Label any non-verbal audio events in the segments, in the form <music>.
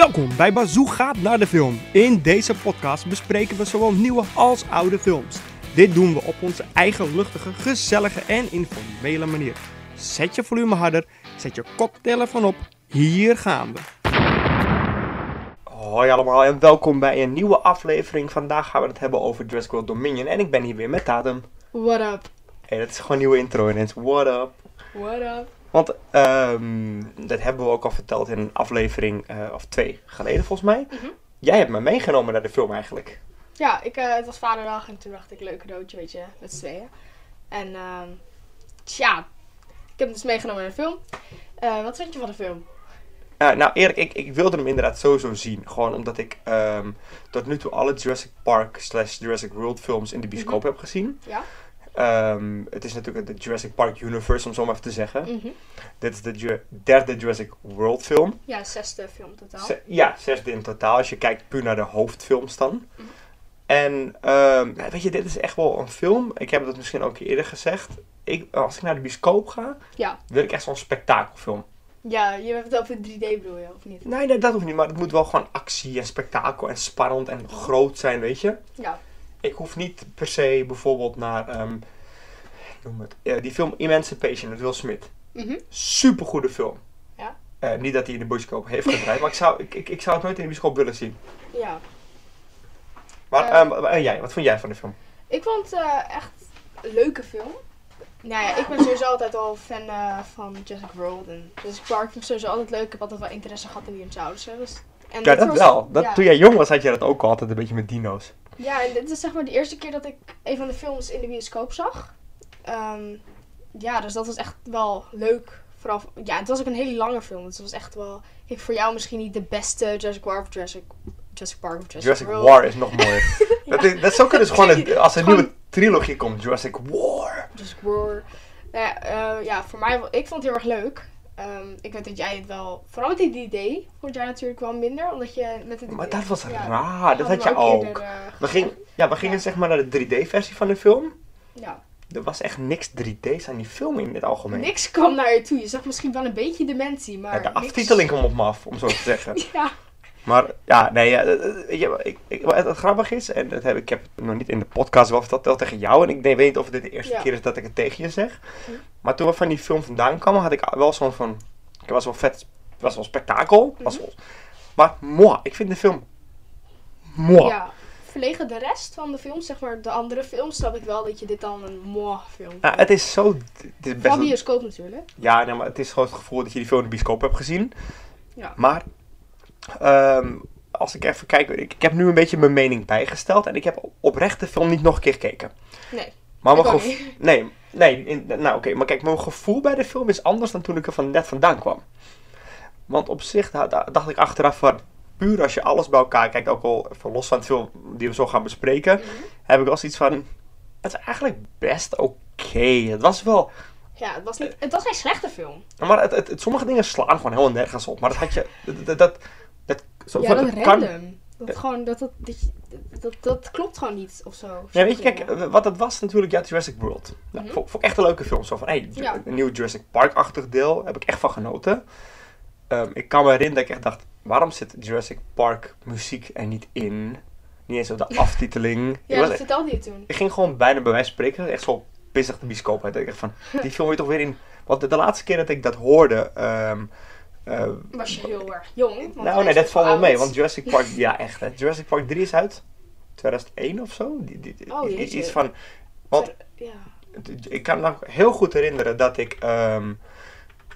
Welkom bij Bazoo gaat naar de film. In deze podcast bespreken we zowel nieuwe als oude films. Dit doen we op onze eigen luchtige, gezellige en informele manier. Zet je volume harder, zet je koptelefoon op. Hier gaan we. Hoi allemaal en welkom bij een nieuwe aflevering. Vandaag gaan we het hebben over Jurassic World Dominion en ik ben hier weer met Tatum. What up? Hey, dat is gewoon een nieuwe intro ineens. What up? What up? Want ehm, dat hebben we ook al verteld in een aflevering eh, of twee geleden volgens mij. Mhm. Jij hebt me meegenomen naar de film eigenlijk. Ja, ik, eh, het was vaderdag en toen dacht ik, leuk cadeautje, weet je, met z'n tweeën. En ehm tja, ik heb hem dus meegenomen naar de film. Eh, wat vind je van de film? Nou eerlijk, ik, ik wilde hem inderdaad sowieso zien. Gewoon omdat ik ehm, tot nu toe alle Jurassic Park slash Jurassic World films in de bioscoop heb gezien. Ja? Ehm, het is natuurlijk de Jurassic Park universe om zo maar even te zeggen. Mhm. Dit is de Ju- derde Jurassic World film. Ja, zesde film totaal. Ja, zesde in totaal als je kijkt puur naar de hoofdfilms dan. Mhm. En ehm, weet je, dit is echt wel een film. Ik heb dat misschien ook eerder gezegd. Ik, als ik naar de bioscoop ga, Ja. wil ik echt zo'n spektakelfilm. ja, je hebt het over 3D bedoel je, of niet? Nee, nee, dat hoeft niet. Maar het moet wel gewoon actie en spektakel en spannend en groot zijn, weet je. Ja. Ik hoef niet per se bijvoorbeeld naar ehm, noem het, die film Emancipation met Will Smith. Mhm. Supergoede film. Ja. Eh, niet dat hij in de bioscoop heeft gedraaid, maar ik zou, ik, ik, ik zou het nooit in de bioscoop willen zien. Ja. Maar Eh. ehm, en jij, wat vond jij van de film? Ik vond het eh, echt een leuke film. Nou ja, ik ben sowieso altijd al fan van Jurassic World en Jurassic Park vind ik sowieso altijd leuk. Ik heb altijd wel interesse gehad in dinosaurissen. Dus. En Ja, dat was- wel. Dat, ja. Toen jij jong was, had je dat ook altijd een beetje met dino's. Ja, en dit is zeg maar de eerste keer dat ik een van de films in de bioscoop zag. Ehm, ja, dus dat was echt wel leuk. Vooral, ja, het was ook een hele lange film. Dus het was echt wel, ik, voor jou misschien niet de beste Jurassic Park of Jurassic, Jurassic Park of Jurassic, Jurassic World. War is nog mooier. <laughs> dat, is ook dus gewoon, een, als er een Gewoon- nieuwe trilogie komt, Jurassic War. Jurassic World. Nou ja, eh, ja, voor mij, ik vond het heel erg leuk. Ehm, ik weet dat jij het wel, vooral met die idee, vond jij natuurlijk wel minder. Omdat je met het Maar dat was ja, raar, dat had je ook. eerder, eh, We, ging, ja, we gingen Ja. zeg maar naar de 3D-versie van de film. ja. Er was echt niks 3D's aan die film in het algemeen. Niks kwam naar je toe. Je zag misschien wel een beetje dementie, maar Ja, de niks- aftiteling kwam op me af, om zo te zeggen. <laughs> Ja. Maar ja, nee, ja, eh, eh, weet je, ik, ik, wat het grappig is, en dat heb, ik heb het nog niet in de podcast wel verteld tegen jou, en ik weet niet of dit de eerste Ja. keer is dat ik het tegen je zeg. Hm. Maar toen we van die film vandaan kwamen, had ik wel zo'n van, ik was wel vet, het was wel spektakel, was Mhm. wel, maar moi, ik vind de film moi. Ja, verlegen de rest van de films, zeg maar de andere films, snap ik wel dat je dit dan een moi film Ja, het is zo, het is best Van een- bioscoop natuurlijk. Ja, nee, maar het is gewoon het gevoel dat je die film in de bioscoop hebt gezien. Ja. Maar, ehm, als ik even kijk, ik, ik heb nu een beetje mijn mening bijgesteld. En ik heb oprecht de film niet nog een keer gekeken. Nee, Maar mijn ook gevo- niet. Nee, nee, in- nou oké, maar kijk, mijn gevoel bij de film is anders dan toen ik er van net vandaan kwam. Want op zich da- da- dacht ik achteraf van, puur als je alles bij elkaar kijkt, ook al van los van het film die we zo gaan bespreken, Mhm. heb ik wel zoiets van, het is eigenlijk best oké. Het was wel, Ja, het was, niet, het was geen slechte film. maar het, het, het- sommige dingen slaan gewoon helemaal nergens op. Maar dat had je, dat, dat, dat, dat, zo ja, van, dat kan- random. Dat, gewoon, dat, dat, dat, dat, dat klopt gewoon niet, of zo. Ja, weet je, kijk, eh, wat het was natuurlijk, ja, Jurassic World. Nou, vond, vond ik echt een leuke film. Zo van, hey, Ja. een nieuw Jurassic Park-achtig deel, heb ik echt van genoten. Ehm, ik kan me herinneren dat ik echt dacht, waarom zit Jurassic Park muziek er niet in? Niet eens op de <laughs> aftiteling. Ja, was dat vertelde je toen. ik ging gewoon bijna bij wijze van spreken, echt zo pissig de bioscoop uit. Ik dacht van, <laughs> die film je toch weer in... Want de, de laatste keer dat ik dat hoorde... ehm, eh, Was je heel erg jong. nou, nee, dat valt wel mee, want Jurassic Park, <laughs> ja echt, hè. Jurassic Park 3 is uit 2001 of zo. Die, die, die- Oh, iets van, want Ja. ik kan me nog heel goed herinneren dat ik, ehm,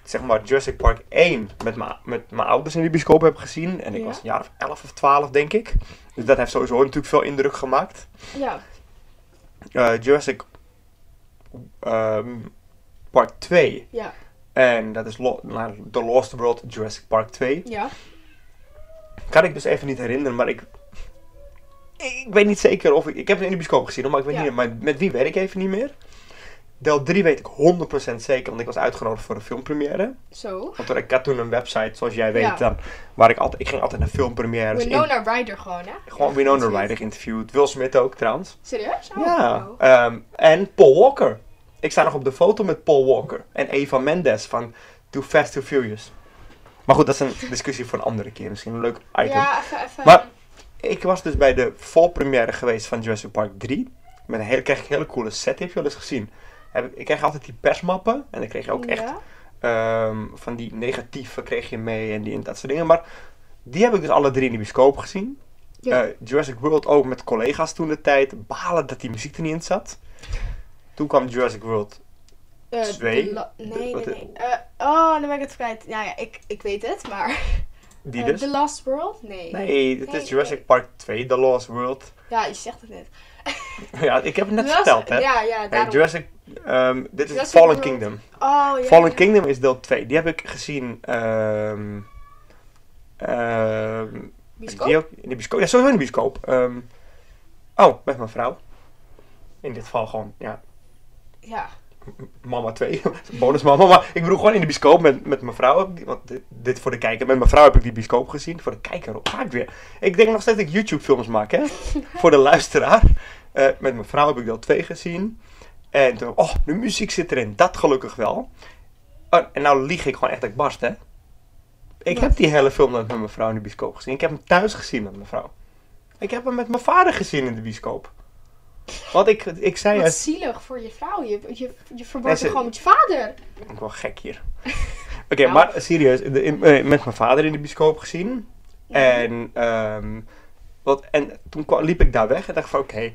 zeg maar, Jurassic Park 1 met mijn met mijn ouders in de bioscoop heb gezien. En ik Ja. was een jaar of 11 of 12, denk ik. Dus dat heeft sowieso natuurlijk veel indruk gemaakt. ja. Eh, Jurassic ehm, Park 2. Ja. En dat is Lo- The Lost World Jurassic Park 2. Ja. Kan ik dus even niet herinneren, maar ik. Ik weet niet zeker of ik. Ik heb het in de bioscoop gezien, maar ik weet Ja. niet. Maar met wie weet ik even niet meer. Deel 3 weet ik 100% zeker, want ik was uitgenodigd voor een filmpremière. Zo. Want ik had toen een website, zoals jij weet, Ja. dan, waar ik altijd. Ik ging altijd naar filmpremières. in- Winona Ryder gewoon, hè? gewoon Winona Ryder geïnterviewd. Will Smith ook trouwens. Serieus? Oh, Ja. ehm, en Paul Walker. Ik sta nog op de foto met Paul Walker. En Eva Mendes van Too Fast, Too Furious. Maar goed, dat is een discussie voor een andere keer. Misschien een leuk item. Ja, even, even. Maar- Ik was dus bij de volpremière geweest van Jurassic Park 3. Met een hele, kreeg ik een hele coole set. Heb je wel eens gezien? Ik, kreeg altijd die persmappen. En dan kreeg je ook echt ehm, van die negatieve kreeg je mee en, die, en dat soort dingen. Maar die heb ik dus alle drie in de bioscoop gezien. Ja. Eh, Jurassic World ook met collega's toen de tijd. Balen dat die muziek er niet in zat. Toen kwam Jurassic World. Eh, de la- De- nee, wat nee, nee. Eh, oh, dan ben ik het kwijt. Nou ja, ik, ik weet het, maar... <laughs> Die Eh, dus. The Last World? Nee. Nee, Nee, is Jurassic nee. Park 2, The Lost World. Ja, je zegt het net. <laughs> ja, ik heb het net <laughs> verteld, hè. Ja, ja, daarom. Jurassic, ehm, dit is Fallen World. Kingdom. Oh, ja. Fallen ja. Kingdom is deel 2. Die heb ik gezien. Bioscoop? die ook in de bioscoop. Ja, sowieso in de bioscoop. Oh, met mijn vrouw. In dit geval gewoon, ja, Ja. mama 2. <laughs> Bonusmama. Maar ik bedoel gewoon in de bioscoop met, met mijn vrouw. Want dit, dit voor de kijker. Met mijn vrouw heb ik die bioscoop gezien. Voor de kijker, ga ik weer? Ik denk nog steeds dat ik YouTube films maak, hè. <laughs> voor de luisteraar. Eh, met mijn vrouw heb ik deel 2 gezien. En toen, oh, de muziek zit erin. Dat gelukkig wel. Oh, en nou lieg ik gewoon echt dat ik barst, hè. Ik Wat? heb die hele film met mijn vrouw in de bioscoop gezien. Ik heb hem thuis gezien met mijn vrouw. Ik heb hem met mijn vader gezien in de bioscoop. Want ik, ik zei... Wat het- zielig voor je vrouw. Je, je, je ze- gewoon met je vader. Ik ben wel gek hier. <laughs> Oké, Nou. maar serieus. de- in- eh, met mijn vader in de bioscoop gezien. En, ehm, wat, en toen kwam- liep ik daar weg en dacht van oké.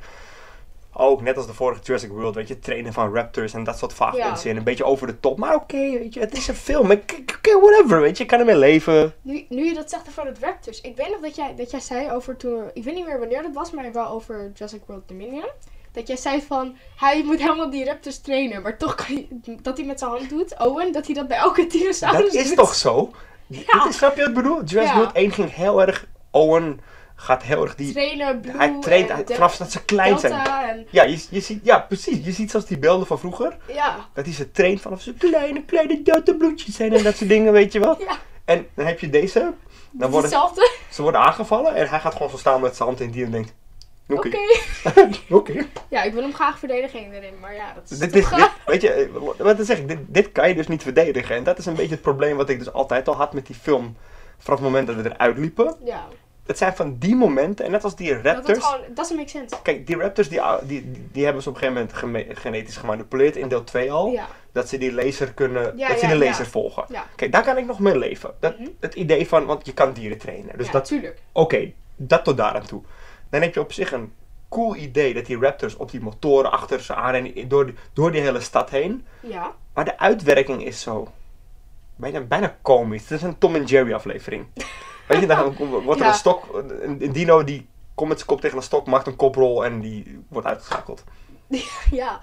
Ook net als de vorige Jurassic World, weet je, trainen van raptors en dat soort vaag Ja. Een beetje over de top. Maar oké, weet je, het is een film. Oké, whatever, weet je, ik kan ermee leven. Nu, nu je dat zegt van het Raptors. Ik weet nog dat jij, dat jij zei over toen... Ik weet niet meer wanneer dat was, maar wel over Jurassic World Dominion. Dat jij zei van, hij moet helemaal die Raptors trainen. Maar toch kan hij, dat hij met zijn hand doet, Owen, dat hij dat bij elke dinosaurus Dat is doet. toch zo? Ja. Dit is, snap je wat ik bedoel? Jurassic Ja. World 1 ging heel erg... Owen gaat heel erg die... Trainen, Hij traint hij- vanaf dat ze klein zijn. Delta en... Ja, je, je ziet, ja, precies. Je ziet zelfs die beelden van vroeger. Ja, Dat hij ze traint vanaf ze kleine, kleine bloedjes zijn en dat soort dingen, weet je wel. ja. En dan heb je deze. Dan worden, hetzelfde. ze worden aangevallen en hij gaat gewoon zo staan met zijn hand in die en denkt... Oké, Oké. <laughs> Ja, ik wil hem graag verdedigen erin, maar ja, dat is Dit, dit, dit, weet je, wat dan zeg ik, dit, dit kan je dus niet verdedigen. En dat is een beetje het probleem wat ik dus altijd al had met die film. Vanaf het moment dat we eruit liepen. Ja, Het zijn van die momenten, en net als die dat raptors. gewoon, doesn't make sense. Kijk, die raptors die, die, die, hebben ze op een gegeven moment genetisch gemanipuleerd in deel 2 al. Ja, Dat ze die laser kunnen, Ja, dat ze de laser volgen. Kijk, daar kan ik nog mee leven. Dat, Mhm. Het idee van, want je kan dieren trainen. Dus dat, oké, dat tot daar aan toe. Dan heb je op zich een cool idee dat die raptors op die motoren achter ze aanrennen door, die- door die hele stad heen. Ja. Maar de uitwerking is zo bijna, bijna komisch. Het is een Tom en Jerry aflevering. Weet je, dan wordt er Ja. een stok, een, een dino die komt met zijn kop tegen een stok, maakt een koprol en die wordt uitgeschakeld. <laughs> Ja.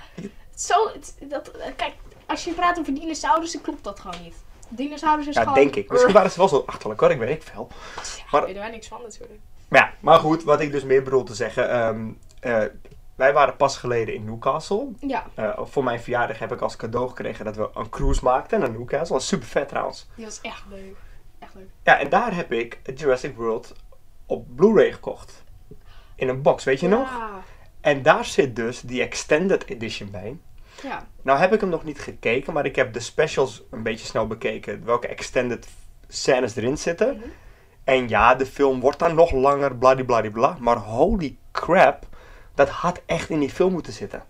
Zo, dat, kijk, als je praat over dinosaurussen, klopt dat gewoon niet. Dinosaurussen is Ja, gewoon... denk ik. Misschien waren ze wel zo achterlijk hoor, ik weet niet veel. Ja, maar- daar weten wij niks van natuurlijk. Maar ja, maar goed, wat ik dus meer bedoel te zeggen. ehm, eh, wij waren pas geleden in Newcastle. Ja, Eh, voor mijn verjaardag heb ik als cadeau gekregen dat we een cruise maakten naar Newcastle. Dat was super vet trouwens. die was echt leuk. Echt leuk. Ja, en daar heb ik Jurassic World op Blu-ray gekocht. In een box, weet je nog? En daar zit dus die Extended Edition bij. Ja. Nou heb ik hem nog niet gekeken, maar ik heb de specials een beetje snel bekeken. Welke extended scènes erin zitten. Mhm. En ja, de film wordt dan nog langer, bladibladibla. Maar holy crap, dat had echt in die film moeten zitten.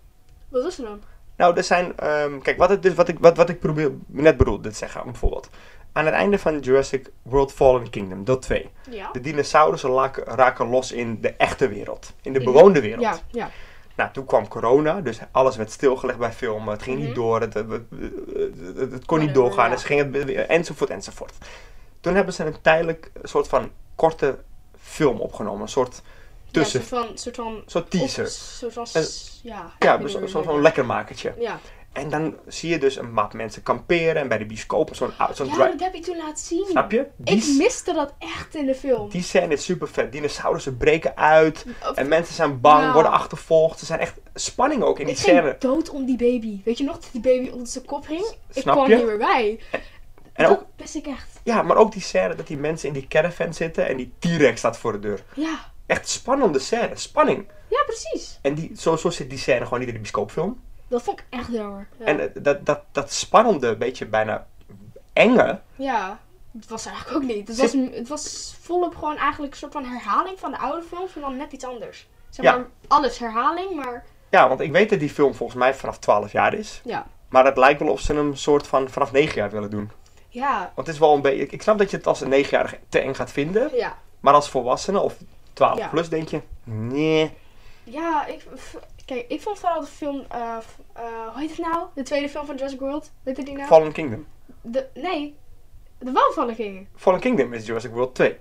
Wat is er dan? Nou, er zijn. ehm, kijk, wat, het dus, wat, ik, wat, wat ik probeer, net bedoelde te zeggen, bijvoorbeeld. Aan het einde van Jurassic World Fallen Kingdom, deel 2. Ja. De dinosaurussen laken- raken los in de echte wereld. In de bewoonde wereld. Ja, ja. Nou, toen kwam corona, dus alles werd stilgelegd bij filmen. Het ging niet Mhm. door, het, het, het- het- het kon niet doorgaan, ja. dus ging het, enzovoort, enzovoort. Toen hebben ze een tijdelijk soort van korte film opgenomen. Een soort tussen, Ja, soort van, soort van... teaser. Soort van... En- s- ja. ja, zo- zo- hoe zo'n je- lekkermakertje. Ja. En dan zie je dus een map mensen kamperen en bij de bioscoop zo'n zo'n Ja, dat heb je toen laten zien. Snap je? Die, Ik miste dat echt in de film. die scène is super vet. Dinosaurussen breken uit Of- en mensen zijn bang, worden achtervolgd. Er zijn echt spanning ook in die ik scène. dood om die baby. Weet je nog dat die baby onder zijn kop hing? Ik kwam je? niet meer bij. En dat ook, wist ik echt. ja, maar ook die scène dat die mensen in die caravan zitten en die T-Rex staat voor de deur. Ja. Echt spannende scène, spanning. Ja, precies. En die, zo, zo zit die scène gewoon niet in de bioscoopfilm. Dat vond ik echt jammer. Ja. En eh, dat, dat, dat spannende, beetje bijna enge, ja. Het was eigenlijk ook niet. Het was, het was volop gewoon eigenlijk een soort van herhaling van de oude films, maar dan net iets anders. Zeg Ja. maar, alles herhaling, maar Ja, want ik weet dat die film volgens mij vanaf 12 jaar is. ja. Maar het lijkt wel of ze hem soort van vanaf 9 jaar willen doen. Ja, Want het is wel een beetje... Ik snap dat je het als een 9-jarige te eng gaat vinden. ja. Maar als volwassene of 12 Ja. plus denk je... Nee. Ja, ik, kijk, ik vond vooral de film, eh, eh, hoe heet het nou? De tweede film van Jurassic World, weet je die nou? Fallen Kingdom. De, nee, de wel King. Fallen Kingdom is Jurassic World 2.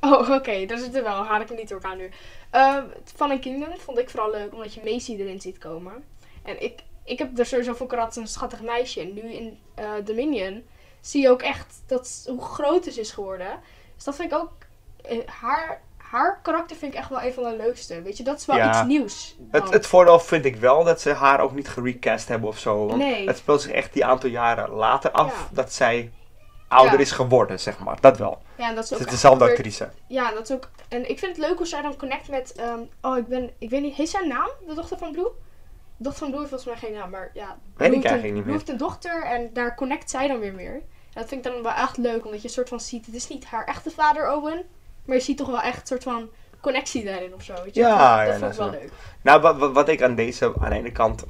Oh, oké, daar zit er wel. Haal ik hem niet door elkaar nu. Uh, Fallen Kingdom vond ik vooral leuk omdat je Macy erin ziet komen. En ik, ik heb er sowieso voor karat een schattig meisje. En nu in eh, Dominion zie je ook echt dat, hoe groot ze is geworden. Dus dat vind ik ook... eh, haar, haar karakter vind ik echt wel een van de leukste. Weet je, dat is wel Ja. iets nieuws. Het, dan. het voordeel vind ik wel dat ze haar ook niet gerecast hebben of zo. Want Nee. het speelt zich echt die aantal jaren later af Ja. dat zij ouder Ja. is geworden, zeg maar. Dat wel. ja, en dat is ook Het is dezelfde actrice. Ja, dat is ook... En ik vind het leuk hoe zij dan connect met... ehm, oh, ik ben... Ik weet niet... Heeft zij een naam? De dochter van Blue? De dochter van Blue heeft volgens mij geen naam, maar ja... Blue ik heeft een- niet Blue meer. heeft een dochter en daar connect zij dan weer meer. En dat vind ik dan wel echt leuk, omdat je een soort van ziet... Het is niet haar echte vader, Owen. Maar je ziet toch wel echt een soort van connectie daarin of zo. Weet je? Ja, dat, ja, dat vond ik is wel leuk. Nou, wat, wat, ik aan deze, aan de ene kant,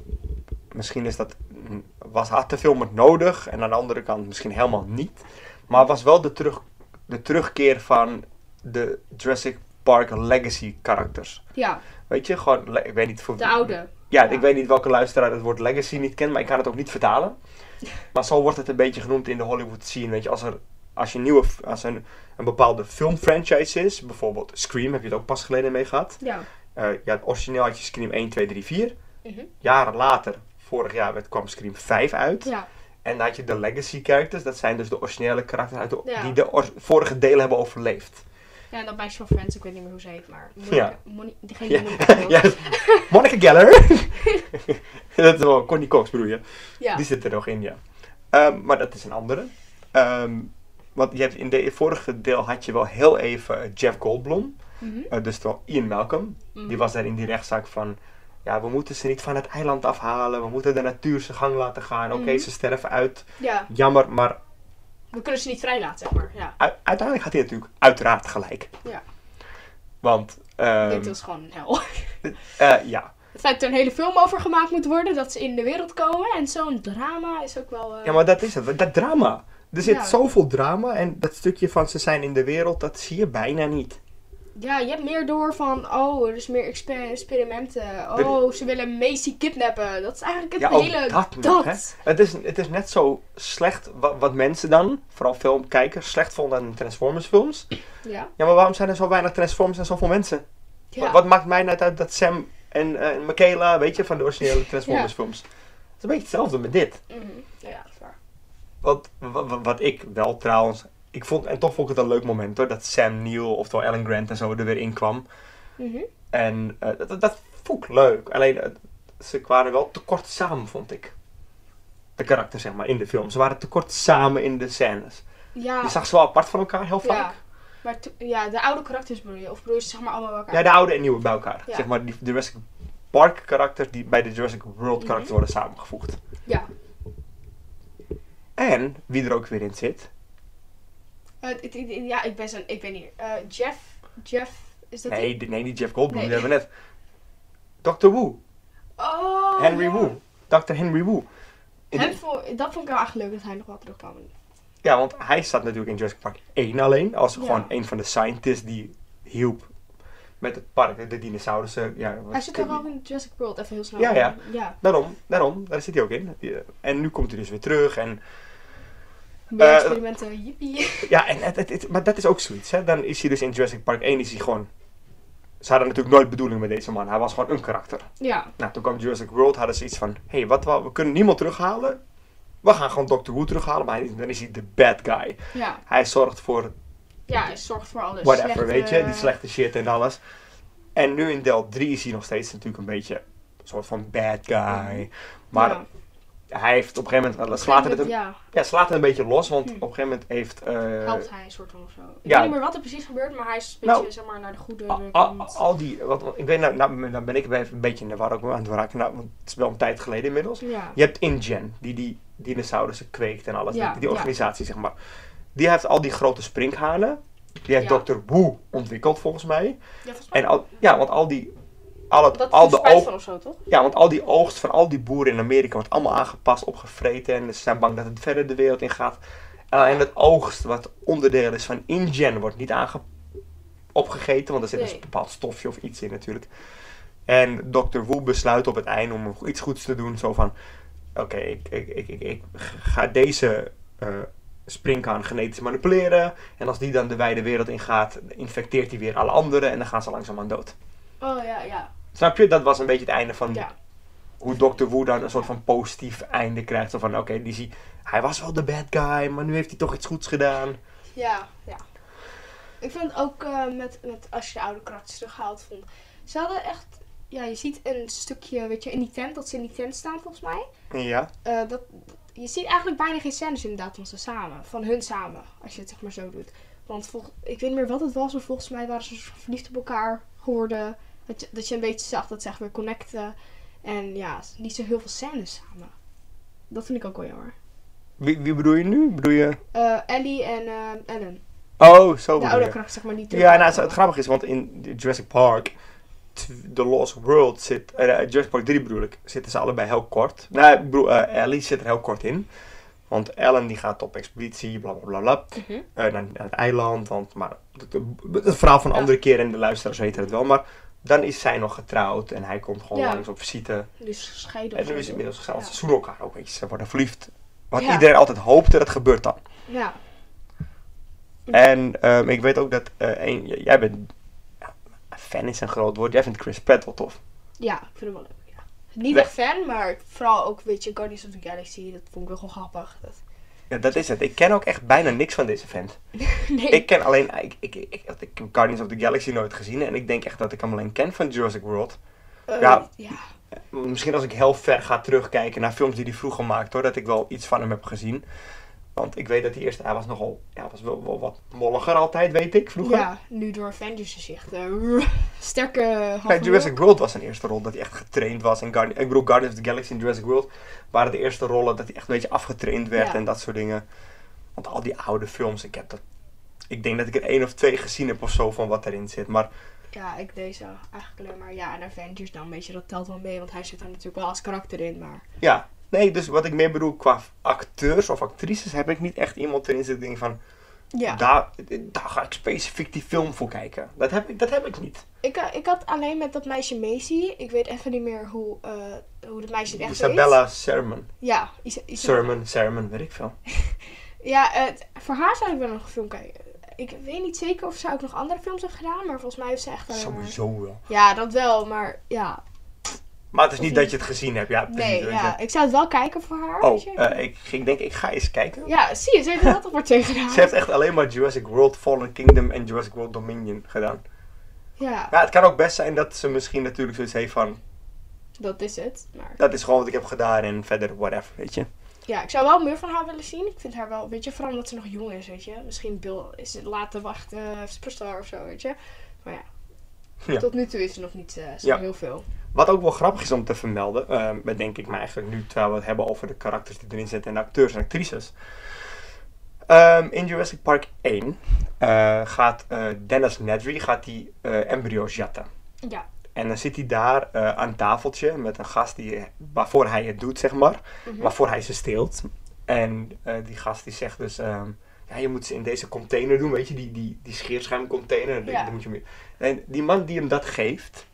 misschien is dat, mm, was, had de film het nodig. En aan de andere kant misschien helemaal niet. Maar was wel de, terug, de terugkeer van de Jurassic Park Legacy karakters. Ja, Weet je, gewoon, ik weet niet voor de oude. Ja, Ja. ik weet niet welke luisteraar het woord legacy niet kent, maar ik kan het ook niet vertalen. <laughs> Maar zo wordt het een beetje genoemd in de Hollywood scene. Weet je, als er als je een nieuwe, als een, een bepaalde filmfranchise is, bijvoorbeeld Scream, heb je het ook pas geleden mee gehad. Ja. Eh, ja, origineel had je Scream 1, 2, 3, 4. Mhm. Jaren later, vorig jaar, werd, kwam Scream 5 uit. Ja. En dan had je de legacy characters, dat zijn dus de originele karakters uit de, Ja. die de or- vorige delen hebben overleefd. Ja, en dat meisje van Friends, ik weet niet meer hoe ze heet, maar... Monica, Ja. Moni- degene Ja, die Monica <laughs> speelt. ja, Monica Geller. <laughs> dat is wel Connie Cox bedoel je. Ja. Die zit er nog in, ja. Ehm, maar dat is een andere. Ehm, want je hebt in de vorige deel had je wel heel even Jeff Goldblum. Mhm. eh, dus wel Ian Malcolm. Mhm. Die was daar in die rechtszaak van... Ja, we moeten ze niet van het eiland afhalen. We moeten de natuur zijn gang laten gaan. Oké, Mhm. ze sterven uit. Ja, Jammer, maar we kunnen ze niet vrijlaten, zeg maar. Ja. uiteindelijk gaat hij natuurlijk uiteraard gelijk. Ja. Want, ehm, Dit was gewoon een hel. <laughs> eh, ja. Het feit dat er een hele film over gemaakt moet worden, dat ze in de wereld komen en zo'n drama is ook wel. eh, ja, maar dat is het. Dat drama. Er zit Ja. zoveel drama. En dat stukje van ze zijn in de wereld, dat zie je bijna niet. ja, je hebt meer door van, oh, er is meer exper- experimenten. Oh, ze willen Macy kidnappen. Dat is eigenlijk het Ja, hele. dat nog, hè? Het is, het is net zo slecht wat, wat mensen dan, vooral filmkijkers, slecht vonden aan Transformers films. Ja. Ja, maar waarom zijn er zo weinig Transformers en zoveel mensen? ja. Wat, wat maakt mij net uit dat Sam en eh, Michaela, weet je, van de originele <laughs> Transformers films. Het is een beetje hetzelfde met dit. Ja, dat is waar. Wat, wat, wat ik wel trouwens, ik vond, en toch vond ik het een leuk moment hoor, dat Sam Neill, oftewel Alan Grant en zo er weer in kwam. Mhm. En eh, dat, dat, vond ik leuk. Alleen, eh, ze waren wel te kort samen, vond ik. De karakters, zeg maar, in de film. Ze waren te kort samen in de scènes. Ja. Je zag ze wel apart van elkaar, heel Ja. vaak. Maar to- ja, de oude karakters bedoel je? Of bedoel je ze zeg maar allemaal bij elkaar? Ja, de oude en nieuwe bij elkaar. Ja. Zeg maar, die Jurassic Park karakters die bij de Jurassic World karakters Mhm. worden samengevoegd. Ja. En, wie er ook weer in zit. Eh, ja, ik ben zo'n, ik weet niet. eh, Jeff, Jeff, is dat? Nee, die- nee, niet Jeff Goldblum, Nee. die hebben we net. Dr. Wu. Oh, Henry ja. Wu. Dr. Henry Wu. Hem dat vond ik wel echt leuk dat hij nog wel terugkwam. Ja, want hij staat natuurlijk in Jurassic Park 1 alleen. Als Ja. gewoon een van de scientists die hielp met het park, de, dinosaurussen. Ja, Hij zit toch ook in Jurassic World, even heel snel. Ja, ja. Ja, Daarom, daarom, daar zit hij ook in. En nu komt hij dus weer terug. En, meer Eh, experimenten, jippie. <laughs> ja, en het, het, het- maar dat is ook zoiets. Hè? Dan is hij dus in Jurassic Park 1 is hij gewoon... Ze hadden natuurlijk nooit bedoeling met deze man. Hij was gewoon een karakter. Ja, Nou, toen kwam Jurassic World, hadden ze iets van... Hé, hey, wat, we, we kunnen niemand terughalen. We gaan gewoon Dr. Who terughalen, maar hij dan is hij de bad guy. ja. Hij zorgt voor Ja, hij zorgt voor alles. whatever, Slechte- weet je, die slechte shit en alles. En nu in deel 3 is hij nog steeds natuurlijk een beetje een soort van bad guy. Maar Ja. Hij heeft op een gegeven moment, slaat het, een, Ja, ja, slaat het een beetje los, want Hm. op een gegeven moment heeft... eh, helpt hij een soort van of zo. Ik ja. weet niet meer wat er precies gebeurt, maar hij is een Nou, beetje zeg maar, naar de goede al, al, al die, wat, ik weet nou, nou, nou ben ik even een beetje in de war ook aan het raken, nou, want het is wel een tijd geleden inmiddels. Ja. Je hebt InGen, die die dinosaurussen kweekt en alles, die, die organisatie zeg maar. Die heeft al die grote sprinkhanen. Die heeft. Dr. Wu ontwikkeld volgens mij. Ja, volgens mij. En al, ja, want al die. Al, het, dat al de spijt oog, van of zo, toch? ja, want al die oogst van al die boeren in Amerika wordt allemaal aangepast, opgevreten. En ze zijn bang dat het verder de wereld in gaat. Uh, en het oogst, wat onderdeel is van InGen, wordt niet aange opgegeten. Want er zit Nee. een bepaald stofje of iets in natuurlijk. En Dr. Wu besluit op het einde om iets goeds te doen. Zo van, oké, ik, ik, ik, ik, ik ga deze eh springhaan genetisch manipuleren. En als die dan de wijde wereld ingaat, infecteert hij weer alle anderen. En dan gaan ze langzaamaan dood. Oh ja, ja. Snap je? Dat was een beetje het einde van Ja, hoe Dr. Wu dan een soort van positief einde krijgt. Zo van, oké, die zie, hij was wel de bad guy, maar nu heeft hij toch iets goeds gedaan. ja, ja. Ik vind ook eh, met, met als je de oude karakters terughaalt, vond. Ze hadden echt. Ja, je ziet een stukje, weet je, in die tent, dat ze in die tent staan volgens mij. Ja. Eh, dat, je ziet eigenlijk bijna geen scènes inderdaad van ze samen. Van hun samen, als je het zeg maar zo doet. Want vol, ik weet niet meer wat het was, maar volgens mij waren ze verliefd op elkaar geworden. Dat je, dat je een beetje zag dat ze echt weer connecten. En ja, niet zo heel veel scènes samen. Dat vind ik ook wel jammer. Wie, wie bedoel je nu? Bedoel je... Eh, Ellie en eh, Ellen. Oh, zo De oude kracht, zeg maar, niet Ja, nou, het, het grappige is, want in Jurassic Park, The Lost World zit, eh, Jurassic Park 3 bedoel ik, zitten ze allebei heel kort. Nee, ik bedoel, Ellie zit er heel kort in. Want Ellen die gaat op expeditie, bla bla bla bla, Mhm. naar, naar het eiland. Want, maar het, verhaal van Ja. andere keer en de luisteraars weten het wel. Maar dan is zij nog getrouwd en hij komt gewoon Ja. langs op visite. Dus gescheiden En nu is het inmiddels toch? zelfs ze zoenen elkaar ook, weet je. Ze worden verliefd. Wat Ja. iedereen altijd hoopte, dat gebeurt dan. Ja. En ehm, ik weet ook dat een, j- jij bent. Ja, fan is een groot woord. Jij vindt Chris Pratt wel tof. ja, ik vind hem wel leuk. Ja. Niet echt fan, maar vooral ook, weet je, Guardians of the Galaxy. Dat vond ik wel gewoon grappig. Dat... Ja, dat is het. Ik ken ook echt bijna niks van deze vent. <laughs> nee. Ik ken alleen. Ik, ik, ik, ik, heb Guardians of the Galaxy nooit gezien. En ik denk echt dat ik hem alleen ken van Jurassic World. Eh, ja. ja. Misschien als ik heel ver ga terugkijken naar films die hij vroeger maakte, hoor, dat ik wel iets van hem heb gezien. Want ik weet dat hij eerst, hij was nogal, ja, was wel, wel wat molliger altijd, weet ik, vroeger. Ja, nu door Avengers is echt eh, sterke Jurassic World was zijn eerste rol dat hij echt getraind was. En ik bedoel, Guardians of the Galaxy en Jurassic World waren de eerste rollen dat hij echt een beetje afgetraind werd Ja. en dat soort dingen. Want al die oude films, ik heb dat... Ik denk dat ik er één of twee gezien heb of zo van wat erin zit. Maar Ja, ik deze eigenlijk alleen maar. Ja, en Avengers dan, weet je, dat telt wel mee. Want hij zit er natuurlijk wel als karakter in, maar... ja, nee, dus wat ik meer bedoel qua acteurs of actrices heb ik niet echt iemand erin zitten. Denk van, Ja, daar, daar ga ik specifiek die film voor kijken. Dat heb ik, dat heb ik niet. ik, eh, ik had alleen met dat meisje Macy. Ik weet even niet meer hoe, eh hoe dat meisje echt heet. Isabella Sermon. Ja, Isa Isa Sermon, Sermon, weet ik veel. <laughs> Ja, het- voor haar zou ik wel nog een film kijken. Ik weet niet zeker of ze ook nog andere films heeft gedaan, maar volgens mij heeft ze echt. Sowieso wel. Ja, dat wel, maar ja. Maar het is niet dat je het gezien hebt. Ja, precies. Nee, weet ja. je. Ik zou het wel kijken voor haar, Oh, eh, ik ging denk ik ga eens kijken. Ja, zie je, ze heeft er wel toch maar twee gedaan. Ze heeft echt alleen maar Jurassic World Fallen Kingdom en Jurassic World Dominion gedaan. Ja, Ja, het kan ook best zijn dat ze misschien natuurlijk zoiets heeft van... dat is het. Maar Dat is gewoon wat ik heb gedaan en verder whatever, weet je. ja, ik zou wel meer van haar willen zien. Ik vind haar wel, weet je, vooral omdat ze nog jong is, weet je. Misschien Bill is het later wachten, superstar of zo, weet je. Maar ja, Ja. tot nu toe is er nog niet eh, zo Ja. heel veel. Wat ook wel grappig is om te vermelden, eh, bedenk ik me eigenlijk nu terwijl we het hebben over de karakters die erin zitten en de acteurs en actrices. Ehm, in Jurassic Park 1 eh, gaat Dennis Nedry gaat die, embryo's jatten. Ja, En dan zit hij daar aan een tafeltje met een gast die, waarvoor hij het doet, zeg maar. mhm. waarvoor hij ze steelt. En die gast die zegt dus, ehm, ja, je moet ze in deze container doen, weet je, die, die, die scheerschuimcontainer. Ja. Dan moet je mee. En die man die hem dat geeft,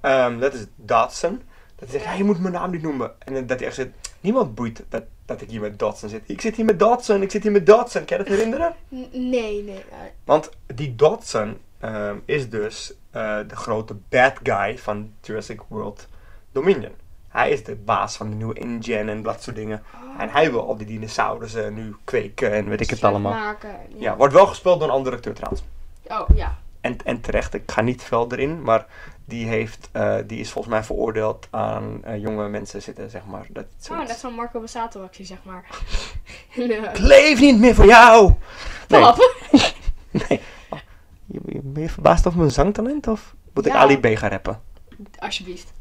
ehm, dat is Dodson. Dat hij zegt, ja. Je moet mijn naam niet noemen. En dat hij echt zegt, niemand boeit dat, dat ik hier met Dodson zit. Ik zit hier met Dodson, ik zit hier met Dodson. Kan je dat herinneren? <laughs> Nee, nee. Want die Dodson ehm, is dus eh, de grote bad guy van Jurassic World Dominion. Hij is de baas van de nieuwe InGen en dat soort dingen. oh, En hij wil al die dinosaurussen nu kweken en weet ik het allemaal. Maken. Ja, wordt wel gespeeld door een andere acteur trouwens. Oh, ja. En, en terecht, ik ga niet veel erin, maar die, heeft, eh, die is volgens mij veroordeeld aan eh, jonge mensen zitten, zeg maar. Dat, Oh, net zo'n Marco Bassato actie, zeg maar. <laughs> Eh, Ik leef niet meer voor jou! Nee, <laughs> nee. Oh, je- je- ben je verbaasd over mijn zangtalent of moet ik. Ali B gaan rappen? Alsjeblieft.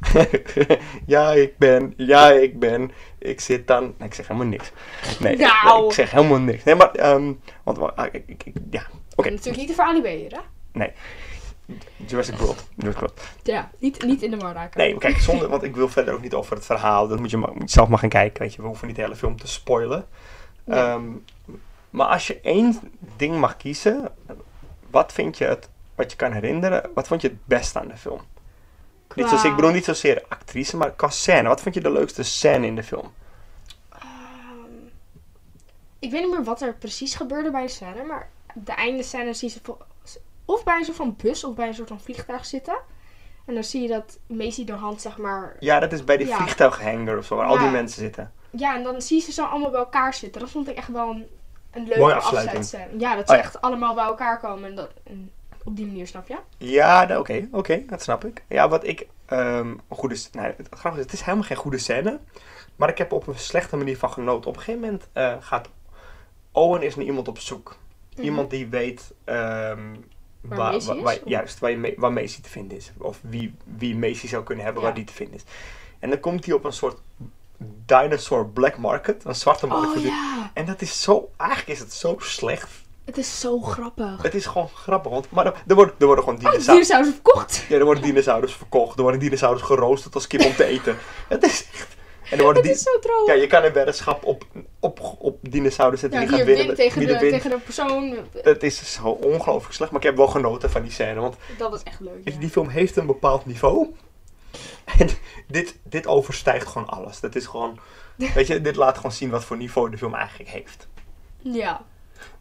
<laughs> ja, ik ben. Ja, ik ben. Ik zit dan. Nee, ik zeg helemaal niks. Nee, Nou. nee, ik zeg helemaal niks. Nee, maar. ehm want, wa- ah, ik, ik, ik- ja, oké. Natuurlijk niet te veranimeren, hè? Jurassic World. Jurassic World. Ja, niet, niet in de war raken. Nee, kijk, zonder, want ik wil verder ook niet over het verhaal. Dat moet je, maar, moet je zelf maar gaan kijken. Weet je, we hoeven niet de hele film te spoilen. Nee. Ehm, maar als je één ding mag kiezen, wat vind je het, wat je kan herinneren, wat vond je het beste aan de film? Niet zozeer, ik bedoel niet zozeer actrice, maar qua scène. Wat vond je de leukste scène in de film? Ehm, ik weet niet meer wat er precies gebeurde bij de scène, maar de einde scène zie je ze of bij een soort van bus of bij een soort van vliegtuig zitten. En dan zie je dat Macy de hand, zeg maar... Ja, dat is bij die Ja. vliegtuighanger of zo, waar al die mensen zitten. Ja, en dan zie je ze zo allemaal bij elkaar zitten. Dat vond ik echt wel een, een leuke afsluiting. Ja, dat Oh ze ja. echt allemaal bij elkaar komen. En dat, en op die manier, snap je? Ja, da- oké, oké, dat snap ik. Ja, wat ik, een goede, nee, het, grappige is, het is helemaal geen goede scène, maar ik heb op een slechte manier van genoten. Op een gegeven moment eh, gaat Owen is naar iemand op zoek. Mhm. Iemand die weet, ehm, Waar waar, Macy waar- juist, waar, je waar Macy te vinden is. Of wie, wie Macy zou kunnen hebben, Ja. waar die te vinden is. En dan komt hij op een soort dinosaur black market, een zwarte markt. Oh ja, En dat is zo, eigenlijk is het zo slecht. Het is zo grappig. Het is gewoon grappig, want maar er, worden, er worden gewoon Oh, dinosaurus. dinosaurus verkocht. Ja, er worden dinosaurus verkocht. Er worden dinosaurus geroosterd als kip om te eten. Het is echt... En er worden Het die... is zo droog. Ja, je kan een weddenschap op, op, op dinosaurus zetten. Ja, die gaat winnen. win tegen wie de, wint. tegen de persoon. Het is zo ongelooflijk slecht. Maar ik heb wel genoten van die scène. Want Dat was echt leuk. Ja. die film heeft een bepaald niveau. En dit, dit overstijgt gewoon alles. Dat is gewoon... <laughs> Weet je, dit laat gewoon zien wat voor niveau de film eigenlijk heeft. ja.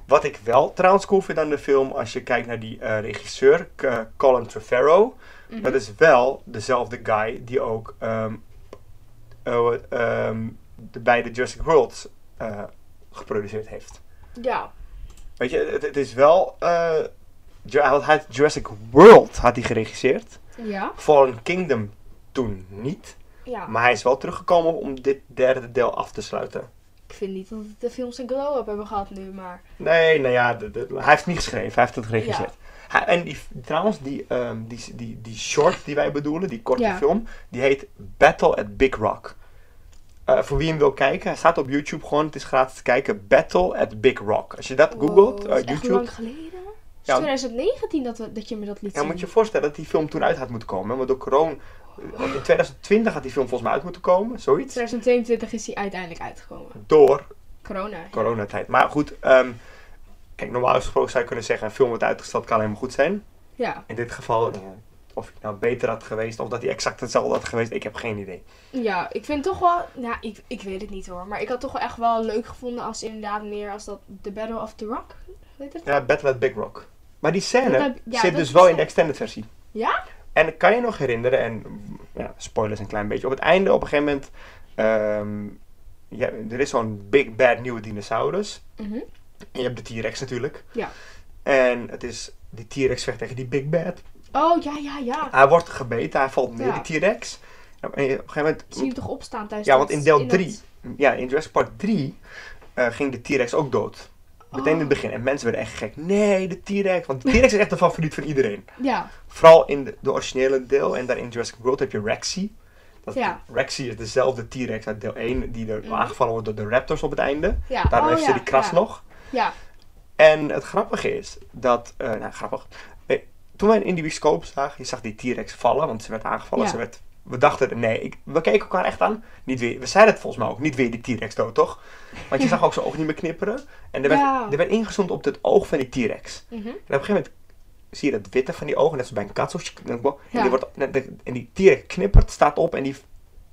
Wat ik wel trouwens cool vind aan de film, als je kijkt naar die eh, regisseur, Colin Trevorrow. Mhm. Dat is wel dezelfde guy die ook ehm, de beide Jurassic Worlds eh, geproduceerd heeft. Ja. Weet je, het, het is wel... hij Jurassic World had hij geregisseerd. Ja. Fallen Kingdom toen niet. Ja. Maar hij is wel teruggekomen om dit derde deel af te sluiten. Ik vind niet dat de films een glow-up hebben gehad nu, maar... Nee, nou ja, de- de- hij heeft het niet geschreven, hij heeft het geregisseerd. Hij- en die, trouwens, die, ehm, die, die, die short die wij bedoelen, die korte Ja. film, die heet Battle at Big Rock. Eh, voor wie hem wil kijken, hij staat op YouTube gewoon, het is gratis te kijken, Battle at Big Rock. Als je dat googelt, eh, dat is echt YouTube, lang geleden. Het Ja. is 2019 dat, we, dat je me dat liet ja, zien. moet je je voorstellen dat die film toen uit had moeten komen. Want door corona, in 2020 had die film volgens mij uit moeten komen, zoiets. 2022 is hij uiteindelijk uitgekomen. Door Corona. coronatijd. Maar goed, ehm, kijk, normaal gesproken zou je kunnen zeggen, een film wordt uitgesteld kan helemaal goed zijn. Ja. In dit geval, eh, of het nou beter had geweest, of dat hij exact hetzelfde had geweest, ik heb geen idee. Ja, ik vind toch wel... Nou, ik, ik weet het niet hoor. Maar ik had toch wel echt wel leuk gevonden als inderdaad meer als dat The Battle of the Rock. Weet het? Ja, Battle at Big Rock. Maar die scène Dat heb- ja, zit dus wel in de extended versie. Ja? En kan je nog herinneren, en ja, spoilers een klein beetje, op het einde op een gegeven moment, ehm, ja, er is zo'n big bad nieuwe dinosaurus. Mhm. En je hebt de T-Rex natuurlijk. Ja. En het is, die T-Rex vecht tegen die big bad. Oh, ja, ja, ja. Hij wordt gebeten, hij valt neer, Ja. die T-Rex. En op een gegeven moment... Zie je hem toch opstaan tijdens Ja, want in deel dat- 3, ja, in Jurassic Park 3, eh, ging de T-Rex ook dood. Meteen in het begin. En mensen werden echt gek. Nee, de T-Rex. Want de T-Rex is echt de favoriet van iedereen. Ja. Vooral in de, de originele deel. En dan in Jurassic World heb je Rexy. Dat, Ja. Rexy is dezelfde T-Rex uit deel 1. Die er Mhm. aangevallen wordt door de raptors op het einde. Ja. Daar oh, heeft ja, ze die kras nog. Ja. En het grappige is dat... eh, nou, grappig. Eh, toen wij in die bioscoop zagen, je zag die T-Rex vallen. Want ze werd aangevallen. Ja. Ze werd, we dachten, nee, ik, we keken elkaar echt aan. Niet weer, we zeiden het volgens mij ook, niet weer die T-Rex dood, toch? Want je <laughs> zag ook zijn ogen niet meer knipperen. En er werd, Ja. er werd ingezoomd op het oog van die T-Rex. Mhm. En op een gegeven moment zie je dat witte van die ogen, net zoals bij een kat. zo En Ja. die, wordt, en die T-Rex knippert, staat op en die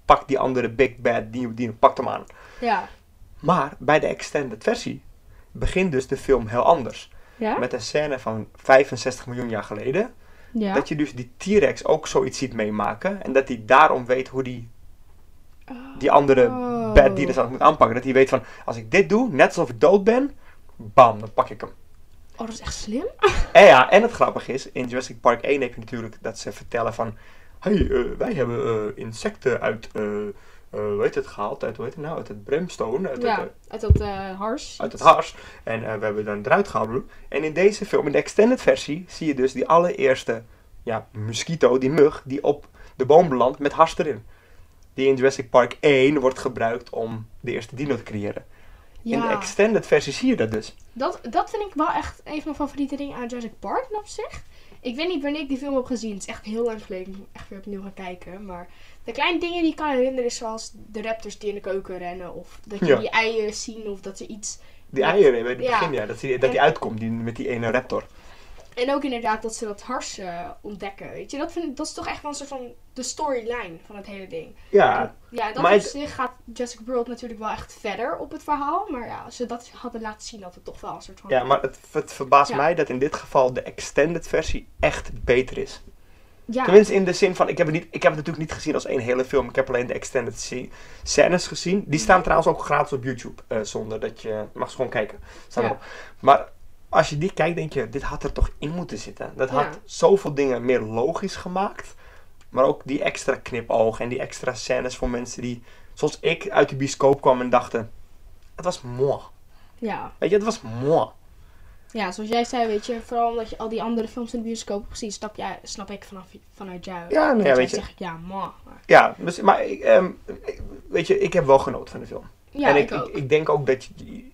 pakt die andere big bad die, die pakt hem aan. Ja. Maar bij de extended versie begint dus de film heel anders. Ja? Met een scène van 65 miljoen jaar geleden. Ja. Dat je dus die T-Rex ook zoiets ziet meemaken. En dat hij daarom weet hoe die, die andere Oh. bad dinosaurus moet aanpakken. Dat hij weet van, als ik dit doe, net alsof ik dood ben, bam, dan pak ik hem. Oh, dat is echt slim. <laughs> En ja, en het grappige is, in Jurassic Park 1 heb je natuurlijk dat ze vertellen van... hey, eh, wij hebben eh, insecten uit, eh eh, hoe heet het gehaald? Uit, hoe heet het nou? Uit het brimstone, uit, Ja. eh, Uit dat eh hars. uit het hars. En eh, we hebben dan eruit gehaald. En in deze film, in de extended versie, zie je dus die allereerste ja, mosquito, die mug, die op de boom belandt met hars erin. Die in Jurassic Park 1 wordt gebruikt om de eerste dino te creëren. In de extended versie zie je dat dus. dat, dat vind ik wel echt een van mijn favoriete dingen aan Jurassic Park op zich. Ik weet niet wanneer ik die film heb gezien. Het is echt heel lang geleden. Ik moet echt weer opnieuw gaan kijken. Maar de kleine dingen die ik kan herinneren is zoals de raptors die in de keuken rennen. Of dat je Ja. die eieren zien. Of dat er iets... Die eieren bij het begin, ja, dat, die, dat die uitkomt die, met die ene raptor. En ook inderdaad dat ze dat hars eh, ontdekken. Weet je, dat, vind, dat is toch echt wel een soort van de storyline van het hele ding. Ja, En ja, dat maar op het- zich gaat Jurassic World natuurlijk wel echt verder op het verhaal. Maar ja, als ze dat hadden laten zien, had het toch wel een soort van... ja maar het, het verbaast Ja. mij dat in dit geval de extended versie echt beter is. Ja, Tenminste in de zin van, ik heb, het niet, ik heb het natuurlijk niet gezien als één hele film. Ik heb alleen de extended scènes gezien. Die staan trouwens ook gratis op YouTube. eh, zonder dat je, mag ze gewoon kijken. Staan Ja. erop. Maar als je die kijkt, denk je, dit had er toch in moeten zitten. Dat had zoveel dingen meer logisch gemaakt. Maar ook die extra knipoog en die extra scènes voor mensen die, zoals ik, uit de bioscoop kwam en dachten, het was mooi. ja. Weet je, het was mooi. ja, zoals jij zei, weet je, vooral omdat je al die andere films in de bioscoop hebt gezien, snap, jij, snap ik vanaf, vanuit jou. Ja, nou ja, weet je. zeg ik ja, ma. Maar- Ja, dus, maar ik, ehm, ik- weet je, ik heb wel genoten van de film. Ja, en ik, ik, ook. ik, ik denk ook dat je.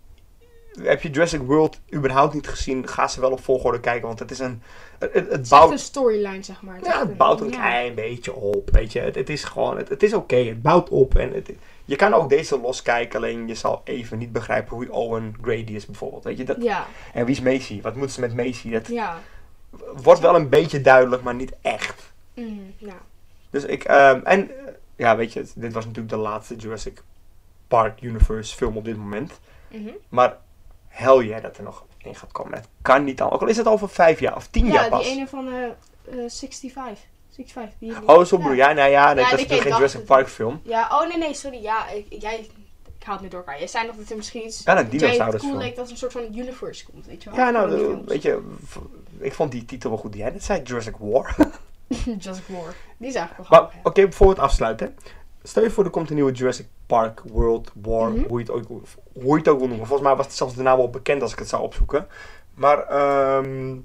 Heb je Jurassic World überhaupt niet gezien? Ga ze wel op volgorde kijken, want het is een. Het, het, het het bouwt, een storyline, zeg maar. is ja, het bouwt een ja. klein beetje op. Weet je, het, het is gewoon. Het, het is oké, het bouwt op. En het, je kan ook deze loskijken, alleen je zal even niet begrijpen hoe Owen Grady is, bijvoorbeeld. Weet je, dat, Ja, en wie is Macy? Wat moeten ze met Macy? Dat ja. wordt wel een beetje duidelijk, maar niet echt. Mm, ja. Dus ik, ehm, en eh, ja, weet je, dit was natuurlijk de laatste Jurassic Park Universe film op dit moment. Mhm. Maar hel jij dat er nog in gaat komen. Het kan niet al. Ook al is het over vijf jaar of tien jaar Ja, pas. die ene van eh 65. 65. Die, die- Oh, zo ja. bedoel jij? Nou ja, nee, Ja, dat is natuurlijk geen Jurassic. Park film. Ja, oh nee, nee, sorry. Ja, ik, jij, ik haal het nu door elkaar. Jij zei nog dat er misschien iets... Ja, een dat dinosaurusfilm. cool leek dat een soort van universe komt, weet je wel? Ja, nou, eh, weet je, ik vond die titel wel goed die jij net zei, Jurassic War. <laughs> Jurassic War. Die is eigenlijk wel oké, voor het afsluiten. Stel je voor, er komt een nieuwe Jurassic Park World War, Mhm. hoe, je het ook, hoe je het ook wil noemen. Volgens mij was het zelfs de naam wel bekend als ik het zou opzoeken. Maar ehm,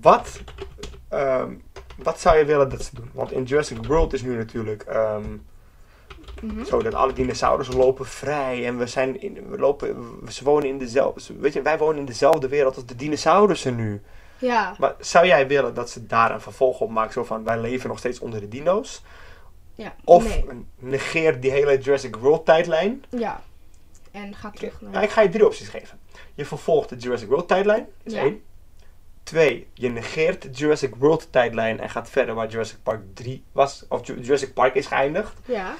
wat, ehm, wat zou je willen dat ze doen? Want in Jurassic World is nu natuurlijk ehm? Mhm. zo dat alle dinosaurussen lopen vrij en we zijn in, we lopen, ze wonen in dezelfde, weet je, wij wonen in dezelfde wereld als de dinosaurussen nu. Ja, Maar zou jij willen dat ze daar een vervolg op maken, zo van wij leven nog steeds onder de dino's? Ja. Of Nee. negeer die hele Jurassic World tijdlijn. Ja. En ga terug naar... nou, ik ga je drie opties geven. Je vervolgt de Jurassic World tijdlijn, dat is Ja. één. Twee, je negeert de Jurassic World tijdlijn en gaat verder waar Jurassic Park 3 was, of Ju- Jurassic Park is geëindigd. Ja.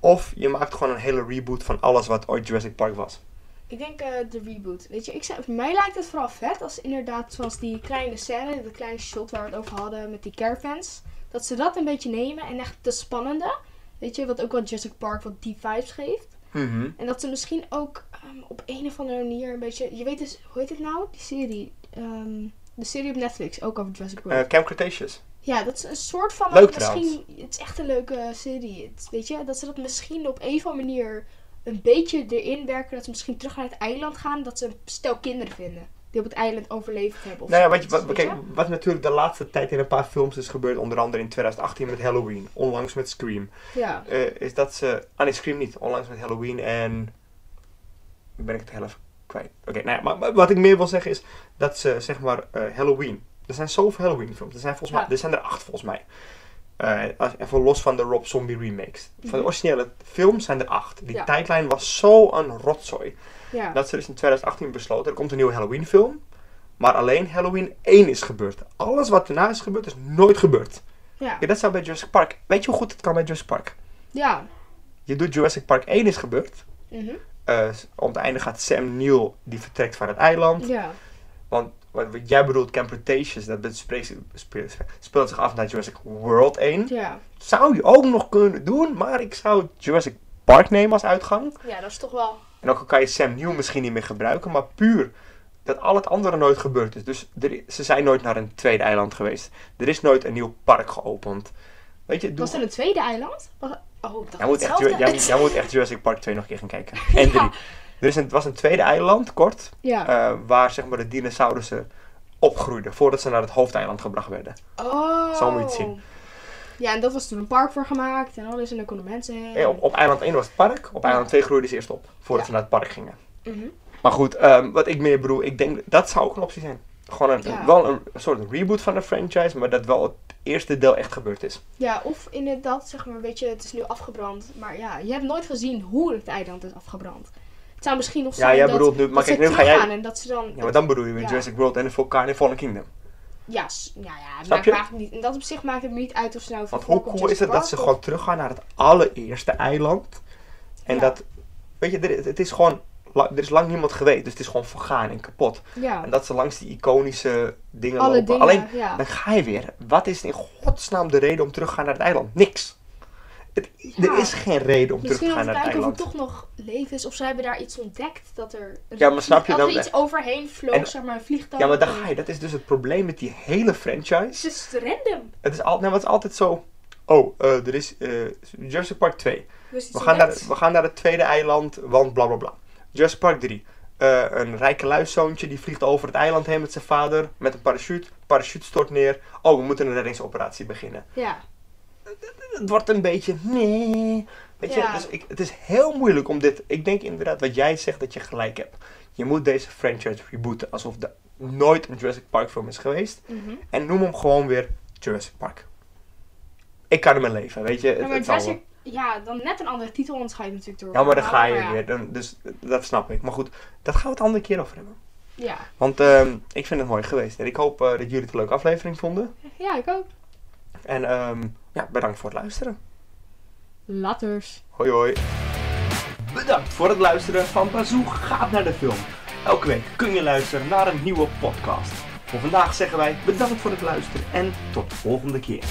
Of je maakt gewoon een hele reboot van alles wat ooit Jurassic Park was. Ik denk eh, de reboot. Weet je, ik zei, mij lijkt het vooral vet als inderdaad zoals die kleine scène, dat kleine shot waar we het over hadden met die caravans. Dat ze dat een beetje nemen en echt de spannende. Weet je, wat ook wel Jurassic Park wat die vibes geeft. Mhm. En dat ze misschien ook ehm, op een of andere manier een beetje... Je weet dus, hoe heet het nou? Die serie. ehm, de serie op Netflix, ook over Jurassic World. Eh, Camp Cretaceous. ja, dat is een soort van... Leuk misschien, Het is echt een leuke serie. Het- weet je, dat ze dat misschien op een of andere manier een beetje erin werken. Dat ze misschien terug naar het eiland gaan. Dat ze een stel kinderen vinden. Die op het eiland overleefd hebben. Of Nou ja, wat, je, wat, kijk, wat natuurlijk de laatste tijd in een paar films is gebeurd, onder andere in 2018 met Halloween, onlangs met Scream, Ja. eh, is dat ze... Ah nee, Scream niet. Onlangs met Halloween en... Ben ik het heel even kwijt. Oké, nou ja, maar, maar wat ik meer wil zeggen is dat ze, zeg maar, eh, Halloween... Er zijn zoveel Halloween films. Er zijn, volgens Ja. mij, er zijn er acht volgens mij. Als- even los van de Rob Zombie remakes. Van de Mhm. originele films zijn er acht. Die Ja. tijdlijn was zo een rotzooi. Ja. Dat ze dus in 2018 besloten, er komt een nieuwe Halloween film. Maar alleen Halloween 1 is gebeurd. Alles wat daarna is gebeurd, is nooit gebeurd. Ja. Ja, dat zou bij Jurassic Park. Weet je hoe goed het kan bij Jurassic Park? Ja. Je doet Jurassic Park 1 is gebeurd. Eh, om het einde gaat Sam Neill, die vertrekt van het eiland. Ja. Want wat, jij bedoelt, Camp Cretaceous, dat speelt, speelt zich af naar Jurassic World 1. Ja. Zou je ook nog kunnen doen, maar ik zou Jurassic Park nemen als uitgang. Ja, dat is toch wel... En ook al kan je Sam Neill misschien niet meer gebruiken, maar puur dat al het andere nooit gebeurd is. Dus er ze zijn nooit naar een tweede eiland geweest. Er is nooit een nieuw park geopend. Weet je, Was er een tweede eiland? Oh, dat jij, moet echt, jij, moet- jij moet echt Jurassic Park 2 nog een keer gaan kijken. <laughs> En 3. Ja. Er is een, het was een tweede eiland, kort, Ja. eh, waar zeg maar de dinosaurussen opgroeiden. Voordat ze naar het hoofdeiland gebracht werden. Oh. Zo moet je het zien. Ja, en dat was toen een park voor gemaakt en alles. En daar konden mensen heen. Op, op eiland 1 was het park. Op eiland 2 groeiden ze eerst op. Voordat Ja. ze naar het park gingen. Mhm. Maar goed, ehm, wat ik meer bedoel, ik denk dat zou ook een optie zijn. Gewoon een, Ja. wel een, soort reboot van de franchise, maar dat wel het eerste deel echt gebeurd is. Ja, of inderdaad, zeg maar, weet je, het is nu afgebrand. Maar ja, je hebt nooit gezien hoe het eiland is afgebrand. Het zou misschien nog Ja, zijn jij dat, bedoelt nu, maar dat kijk, nu ga jij. en dat ze dan... Ja, maar dan bedoel je weer Ja. Jurassic World en de Vulkaan in Fallen Kingdom. Ja, s- ja, ja Snap maakt je? eigenlijk niet. In dat opzicht maakt het niet uit of ze nou Want hoe cool is het dat ze gewoon teruggaan naar het allereerste eiland? En Ja. dat, weet je, er, het is gewoon, er is lang niemand geweest, dus het is gewoon vergaan en kapot. Ja, En dat ze langs die iconische dingen alle lopen. dingen, Alleen, ja. dan ga je weer. Wat is in godsnaam de reden om terug te gaan naar het eiland? Niks. Het, Ja. Er is geen reden om terug Misschien te gaan naar het kijken of er eiland. toch nog leven is. Of ze hebben daar iets ontdekt. Dat er, Ja, maar snap je dat er iets overheen vloog, En- zeg maar, een vliegtuig. Ja, maar daar ga je. Dat is dus het probleem met die hele franchise. Het is random. Het is, al, het is altijd zo. Oh, eh, er is eh Jurassic Park 2. Dus iets We gaan, naar, we gaan naar het tweede eiland, want bla bla bla. Jurassic Park 3. Eh, een rijke luiszoontje die vliegt over het eiland heen met zijn vader. Met een parachute. Parachute stort neer. Oh, we moeten een reddingsoperatie beginnen. Ja. Het wordt een beetje. Nee. Weet je, Ja. dus ik, het is heel moeilijk om dit. Ik denk inderdaad wat jij zegt dat je gelijk hebt. Je moet deze franchise rebooten alsof er nooit een Jurassic Park film is geweest. Mhm. En noem hem gewoon weer Jurassic Park. Ik kan ermee leven, weet je. Het, Ja, maar het. Jurassic, ja, dan net een andere titel, anders ga je het natuurlijk door. Ja, maar dan ga je ja. weer. Dan, dus dat snap ik. Maar goed, dat gaan we het andere keer over hebben. Ja. Want ehm, ik vind het mooi geweest. En ik hoop eh, dat jullie het een leuke aflevering vonden. ja, ik ook. En ehm, ja, bedankt voor het luisteren. Laters. Hoi hoi. Bedankt voor het luisteren van Bazoo gaat naar de film. Elke week kun je luisteren naar een nieuwe podcast. Voor vandaag zeggen wij bedankt voor het luisteren en tot de volgende keer.